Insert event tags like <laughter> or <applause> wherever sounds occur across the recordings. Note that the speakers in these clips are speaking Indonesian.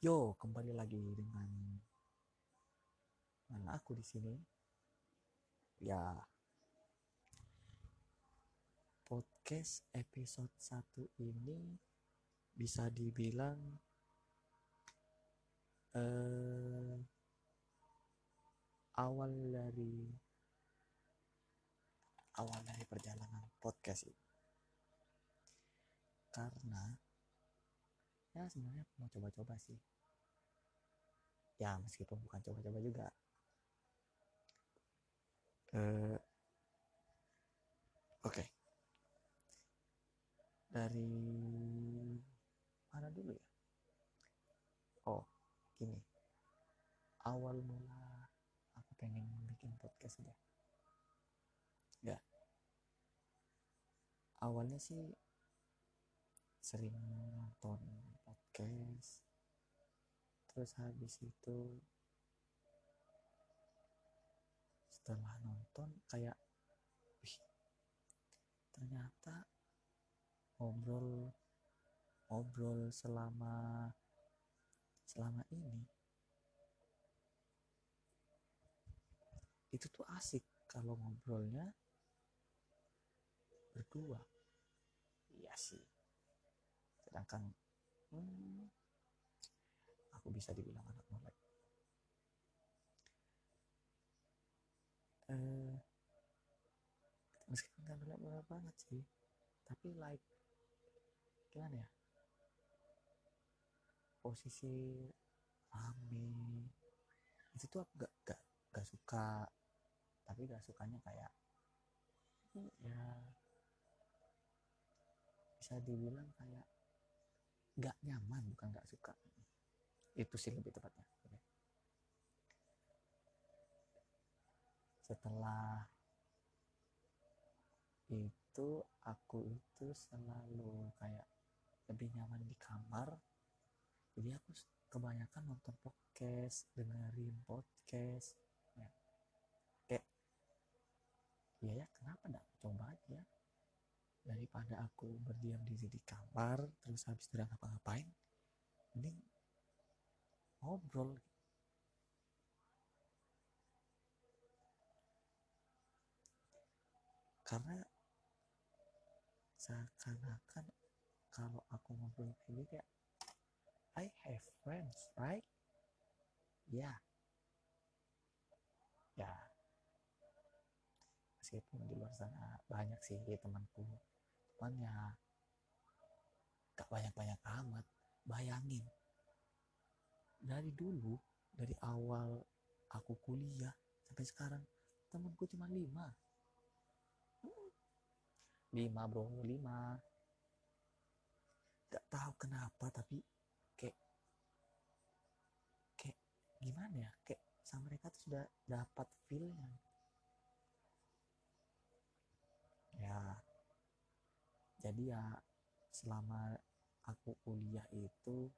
Yo, kembali lagi dengan mana aku di sini. Ya. Podcast episode 1 ini bisa dibilang eh awal dari awal dari perjalanan podcast ini. Karena ya sebenarnya mau coba-coba sih ya meskipun bukan coba-coba juga. Eh oke. Dari mana dulu ya? Oh gini. Awal mula aku pengen bikin podcast aja. Ya awalnya sih sering nonton podcast terus habis itu setelah nonton kayak wih ternyata ngobrol ngobrol selama selama ini itu tuh asik kalau ngobrolnya berdua. Iya sih. Sedangkan hmm, aku bisa dibilang anak melek eh meskipun gak melek melek banget sih tapi like gimana ya? Posisi rame itu tuh aku gak, gak, gak suka tapi gak sukanya kayak ya bisa dibilang kayak gak nyaman bukan gak suka itu sih lebih tepatnya. Setelah itu aku itu selalu kayak lebih nyaman di kamar. Jadi aku kebanyakan nonton podcast dengerin podcast ya. kayak ya ya kenapa enggak coba aja. Daripada aku berdiam diri di kamar terus habis tidak ngapa-ngapain mending ngobrol karena seakan-akan kalau aku ngobrol kayak I have friends right ya yeah. ya yeah. meskipun di luar sana banyak sih temanku cuman ya gak banyak-banyak amat bayangin dari dulu dari awal aku kuliah sampai sekarang temanku cuma lima. Lima bro lima. Gak tahu kenapa tapi kayak kayak gimana ya kayak sama mereka tuh sudah dapat feelnya. Ya jadi ya selama aku kuliah itu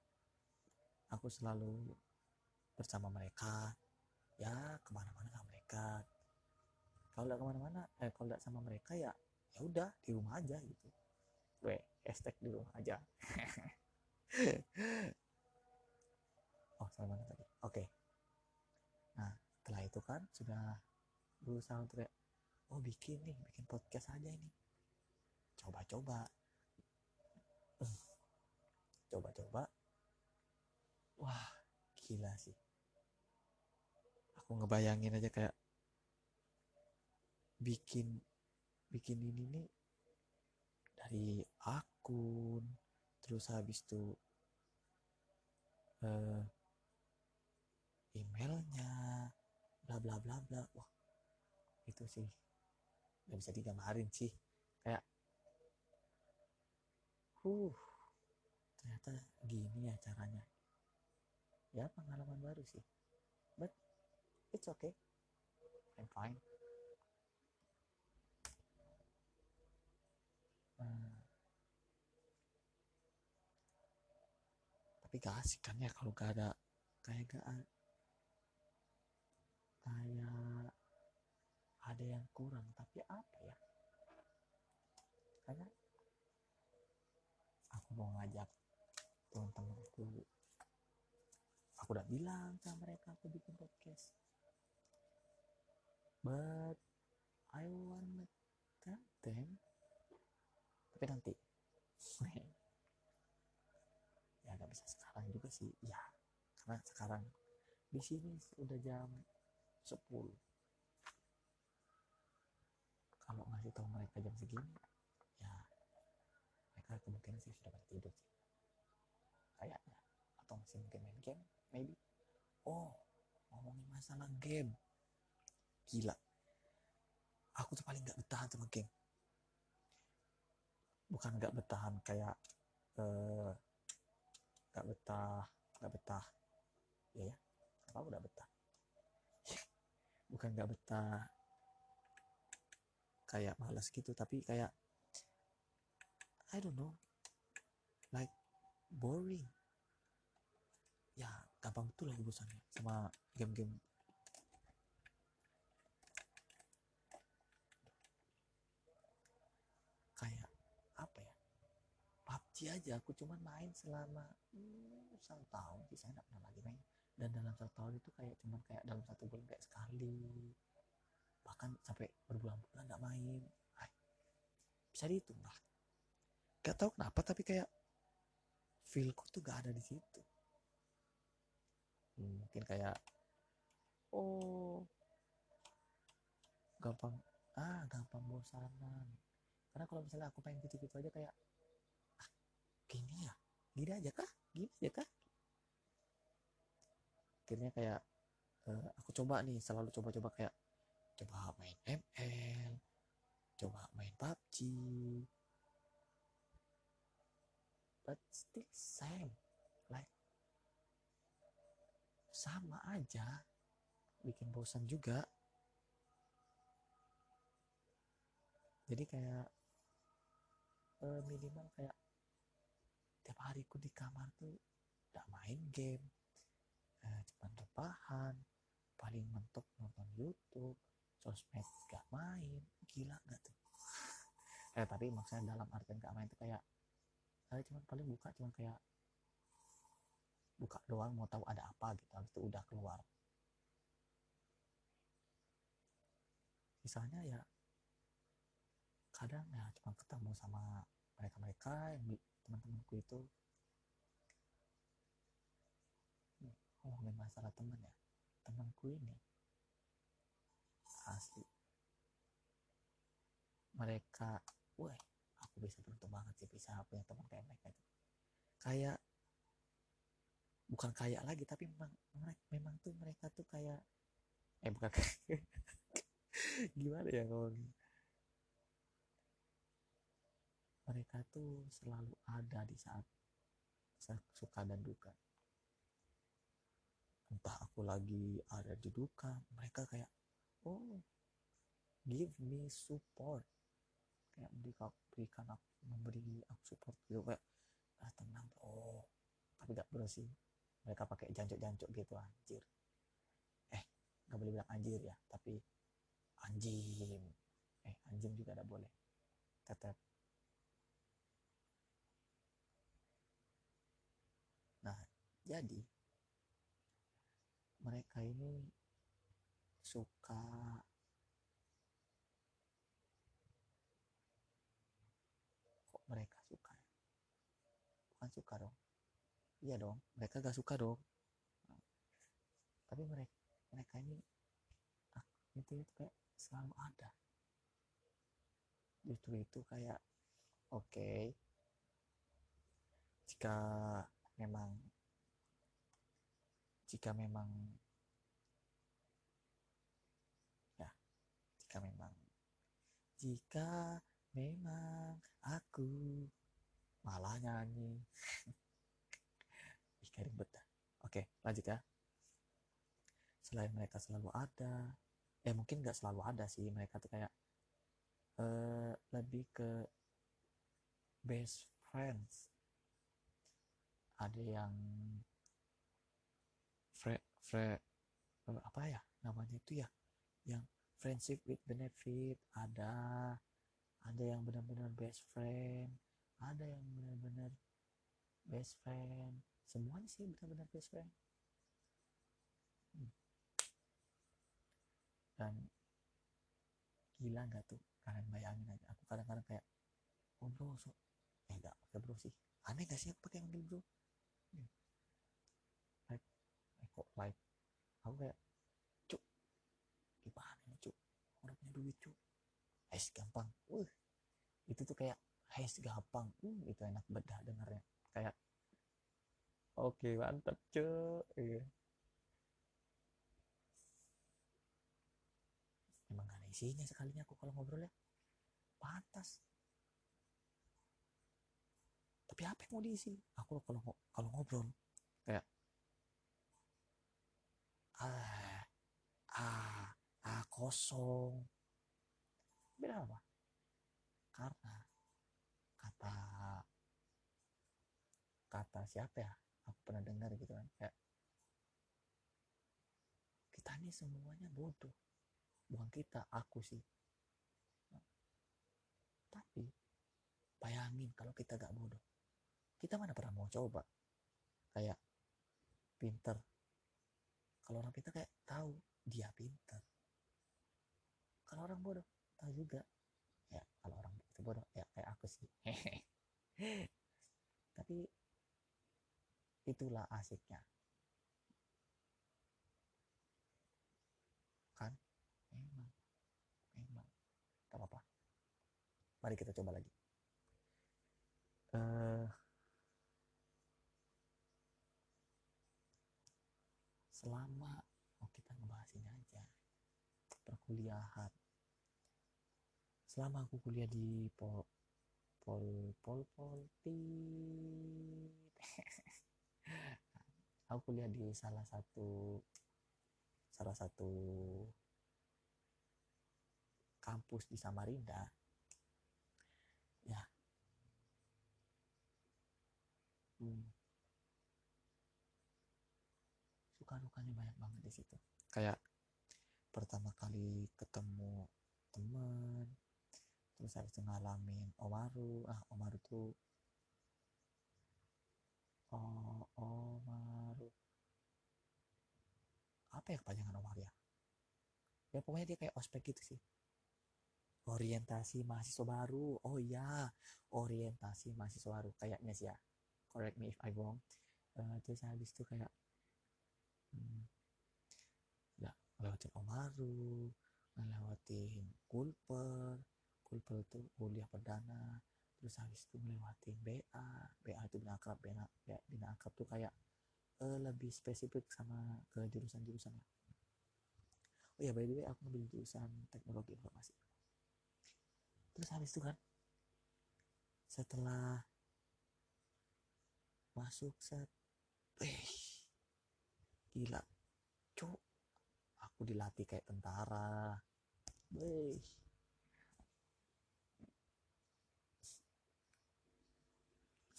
aku selalu bersama mereka. Ya ke mana-mana sama mereka. Kalau nggak ke mana-mana eh kalau nggak sama mereka ya ya udah di rumah aja gitu. Gue hashtag di rumah aja. <laughs> Oh sama mana tadi. Oke. Nah setelah itu kan sudah berusaha untuk kayak oh bikin nih bikin podcast aja ini. Coba-coba. Coba-coba wah gila sih. Aku ngebayangin aja kayak bikin bikin ini nih dari akun terus habis itu uh, emailnya bla bla bla bla. Wah itu sih nggak bisa digambarin sih. Kayak uh ternyata gini ya caranya ya pengalaman baru sih. But it's okay. I'm fine. Hmm. tapi gak asik kan ya kalau gak ada kayak gak kayak ada yang kurang tapi apa ya? Karena aku mau ngajak teman-temanku aku udah bilang sama mereka aku bikin podcast. But I wanna tell them. Tapi nanti. <laughs> Ya nggak bisa sekarang juga sih. Ya karena sekarang di sini udah jam 10 kalau ngasih tahu mereka jam segini ya mereka kemungkinan sih sudah pada tidur sih. Kayaknya. Atau masih mungkin main game maybe. Oh ngomongin masalah game. Gila. Aku tuh paling nggak bertahan sama game. Bukan nggak bertahan kayak eh, nggak betah nggak betah. Ya ya. Apa udah betah? <laughs> Bukan nggak betah kayak malas gitu tapi kayak I don't know. Like boring. Ya gampang betul aku bosannya sama game-game. Kayak apa ya? PUBG aja aku cuman main selama hmm, satu tahun sih saya pernah lagi main. Dan dalam satu tahun itu kayak cuman kayak dalam satu bulan kayak sekali. Bahkan sampai berbulan-bulan nggak main. Ay, bisa dihitung lah. Gak tahu kenapa tapi kayak feelku tuh gak ada di situ mungkin kayak oh. Gampang. Ah gampang bosanan. Karena kalau misalnya aku pengen gitu-gitu aja kayak ah gini ya? Gini aja kah? Gini aja kah? Akhirnya kayak eh, aku coba nih selalu coba-coba kayak coba main ML coba main PUBG but still same sama aja. Bikin bosan juga. Jadi kayak eh, minimal kayak tiap hariku di kamar tuh gak main game. Eh, cuman rebahan paling mentok nonton YouTube sosmed gak main. Gila gak tuh? <laughs> Eh tapi maksudnya dalam artian gak main tuh kayak saya cuman paling buka cuman kayak buka doang mau tahu ada apa gitu habis itu udah keluar. Misalnya ya kadang ya cuma ketemu sama mereka-mereka yang teman-temanku itu. Ngomongin masalah temen ya temanku ini asli. Mereka wah aku bisa beruntung banget sih bisa punya teman kayak mereka itu. Kayak bukan kayak lagi tapi memang mereka memang tuh mereka tuh kayak eh bukan <laughs> gimana ya ngomongnya mereka tuh selalu ada di saat suka dan duka. Entah aku lagi ada di duka mereka kayak oh give me support. Kayak berikan aku memberi aku support gitu kayak ah tenang oh tapi gak bersih mereka pakai jancuk-jancuk gitu anjir. Eh nggak boleh bilang anjir ya tapi anjing. Eh anjing juga ada boleh. Tetap nah jadi mereka ini suka kok mereka suka ya? bukan suka dong iya dong mereka gak suka dong. Tapi mereka mereka ini ah, itu itu kayak selalu ada. Justru itu kayak oke jika memang jika memang ya jika memang jika memang aku malah nyanyi <laughs> Ribet. Oke, lanjut ya. Selain mereka selalu ada, eh mungkin nggak selalu ada sih. Mereka tuh kayak eh lebih ke best friends. Ada yang fre, fre, eh, apa ya namanya itu ya? Yang friendship with benefit ada, ada yang benar-benar best friend, ada yang benar-benar best friend semuanya sih benar-benar best friend. Hmm. Dan gila nggak tuh kalian bayangin aja. Aku kadang-kadang kayak oh bro so eh nggak pakai bro sih. Aneh gak sih aku pakai manggil bro? Hmm. Like eh kok like aku kayak cuk gimana ini cuk? Orang punya duit cuk. Es gampang. Uh itu tuh kayak es gampang. Uh itu enak bedah dengarnya. Kayak oke mantap cuk iya. emang gak ada isinya sekalinya aku kalau ngobrol ya pantas. Tapi apa yang mau diisi? Aku kalau kalau ngobrol. Kayak ah ah ah kosong. Beda apa? Karena kata kata siapa ya aku pernah dengar gitu kan kayak kita ini semuanya bodoh. Bukan kita aku sih. Tapi bayangin kalau kita gak bodoh. Kita mana pernah mau coba? Kayak pinter. Kalau orang pinter kayak tahu dia pinter. Kalau orang bodoh tahu juga. Ya kalau orang itu bodoh ya kayak aku sih. <laughs> Tapi itulah asiknya kan emang emang tak apa mari kita coba lagi uh, selama oh kita ngebahas ini aja perkuliahan selama aku kuliah di pol pol pol pol aku kuliah di salah satu salah satu kampus di Samarinda. Ya. Hmm. suka dukanya banyak banget di situ. Kayak? Pertama kali ketemu temen terus harus ngalamin Omaru. Ah Omaru tuh oh Omaru apa ya kepanjangan Omaru ya? Ya pokoknya dia kayak ospek gitu sih. Orientasi mahasiswa baru. Oh iya. Orientasi mahasiswa baru. Kayaknya sih ya. Correct me if I wrong. Uh, terus habis itu kayak hmm, ya ngelewatin Omaru ngelewatin Kulper Kulper itu kuliah perdana terus habis itu ngelewatin BA BA itu bina akrab bina, ya, bina akrab tuh kayak uh, lebih spesifik sama ke jurusan-jurusan lah oh ya by the way aku ngambil jurusan teknologi informasi. Terus habis itu kan setelah masuk set eh gila cuk. Aku dilatih kayak tentara. Wih.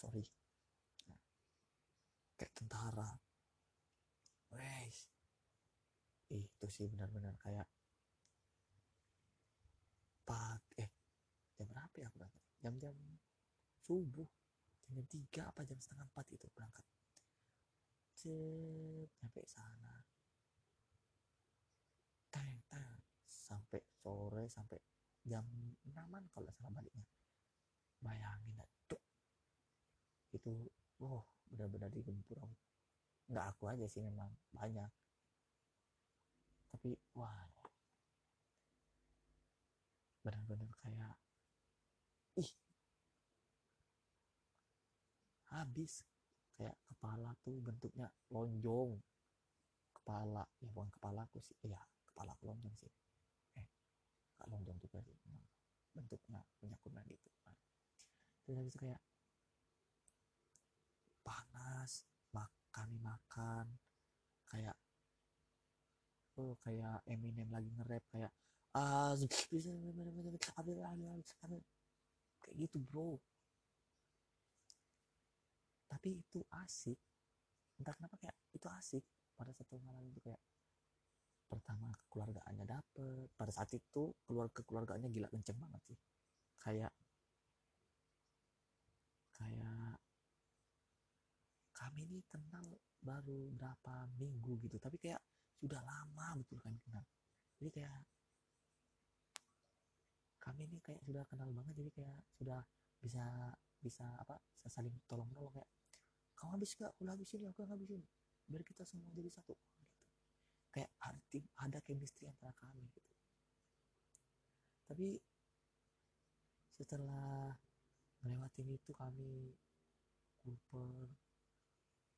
Sorry. Kayak tentara. Wih. itu sih benar-benar kayak pag eh jam berapa ya aku berangkat? Jam-jam subuh. Jam tiga apa jam setengah empat itu berangkat. Cet, sampai sana. Tang tang sampai sore sampai jam enaman kalau salah baliknya. Bayangin tuh itu wow benar-benar digempur. Nggak aku aja sih memang banyak. Tapi wah benar-benar kayak ih habis. Kayak kepala tuh bentuknya lonjong. Kepala ya bukan kepala aku sih ya kepala aku lonjong sih. Eh gak lonjong juga sih bentuknya punya kuda gitu. Terus habis itu kayak panas makan makan. Kayak oh kayak Eminem lagi nge-rap kayak ah kayak gitu bro. Tapi itu asik. Entah kenapa kayak itu asik. Pada satu malam itu kayak pertama keluargaannya dapet. Pada saat itu keluarga keluarganya gila kenceng banget sih. Kayak kayak kami ini kenal baru berapa minggu gitu. Tapi kayak sudah lama betul kami kenal. Jadi kayak kami ini kayak sudah kenal banget. Jadi kayak sudah bisa bisa apa bisa saling tolong menolong kayak kamu habis gak aku habis ini aku habis ini biar kita semua jadi satu. Gitu. Kayak arti ada chemistry antara kami gitu. Tapi setelah melewati itu kami kulper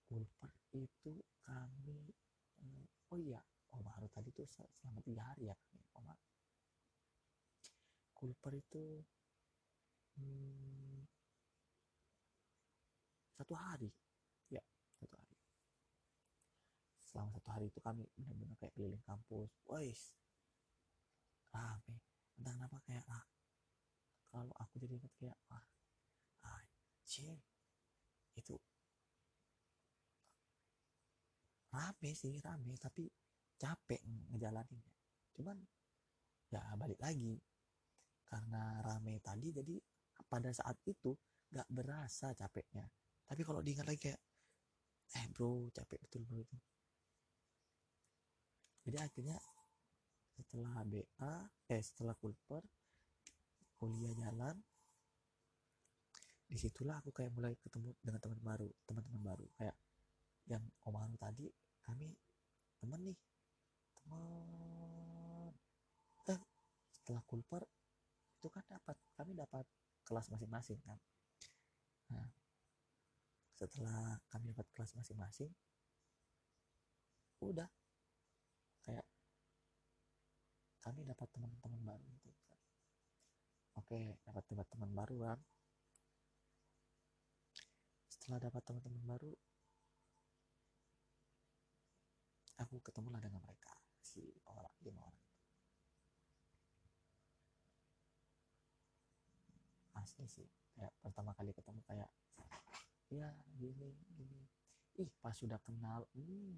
kulper itu kami eh, oh iya oh baru tadi tuh selama tiga hari ya kami Omar kulper itu hmm, satu hari ya satu hari. Selama satu hari itu kami benar-benar kayak keliling kampus. Wais rame. Entah kenapa kayak ah kalau aku jadi ingat kayak ah anjir itu rame sih rame. Tapi capek ngejalaninnya. Cuman ya balik lagi. Karena rame tadi jadi pada saat itu gak berasa capeknya. Tapi kalau diingat lagi kayak eh bro capek betul bro itu. Jadi akhirnya setelah BA eh setelah kulper kuliah jalan di situlah aku kayak mulai ketemu dengan teman baru teman-teman baru. Kayak yang Omar tadi kami teman nih. Teman eh setelah kulper itu kan dapat kami dapat kelas masing-masing kan. Nah setelah kami dapat kelas masing-masing udah. Kayak kami dapat teman-teman baru gitu kan. Oke dapat dapat teman baru kan. Setelah dapat teman-teman baru aku ketemulah dengan mereka si orang lima orang asli sih kayak pertama kali ketemu kayak ya gini gini. Ih pas sudah kenal hmm,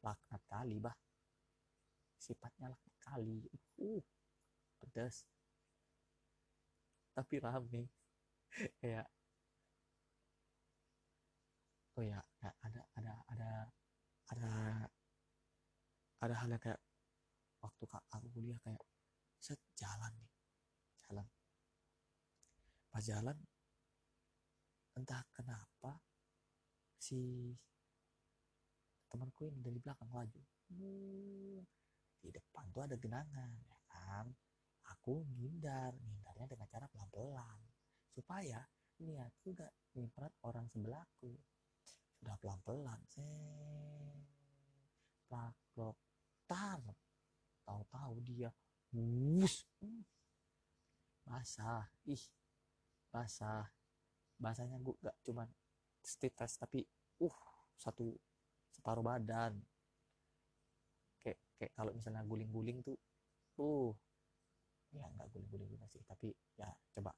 laknat kali bah. Sifatnya laknat kali. Uh pedas tapi rame. <laughs> Kayak oh ya ada ada ada ada ada hal yang kayak waktu kak aku kuliah kayak set jalan nih jalan. Pas jalan entah kenapa si temanku ini dari belakang laju di depan tuh ada genangan ya kan? Aku ngindar ngindarnya dengan cara pelan-pelan supaya niat juga nyimprat orang sebelahku sudah pelan-pelan. Plak tar. Tahu-tahu dia. Wus basah. Ih. Basah. Bahasanya gue gak cuman state test tapi uh satu separuh badan. Kayak kayak kalau misalnya guling-guling tuh uh. Ya nggak guling-guling juga sih tapi ya coba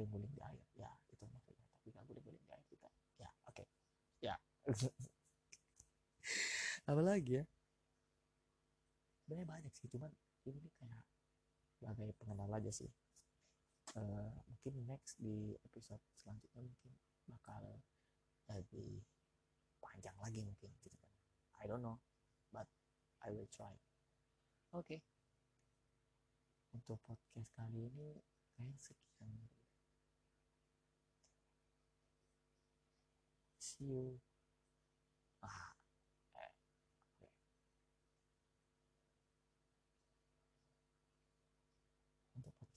guling-guling di air ya itu maksudnya. Tapi nggak guling-guling di air kita. Ya oke. Okay. ya. <laughs> Apa lagi ya? Sebenarnya banyak sih cuman ini kayak sebagai pengenal aja sih. Uh, mungkin next di episode selanjutnya mungkin bakal lebih panjang lagi mungkin gitu kan. I don't know but I will try. Oke. Okay. untuk podcast kali ini kayak sekian you. Ah.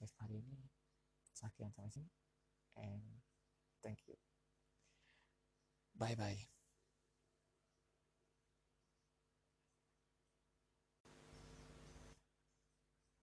Podcast kali ini sekian sampai sini and thank you. Bye bye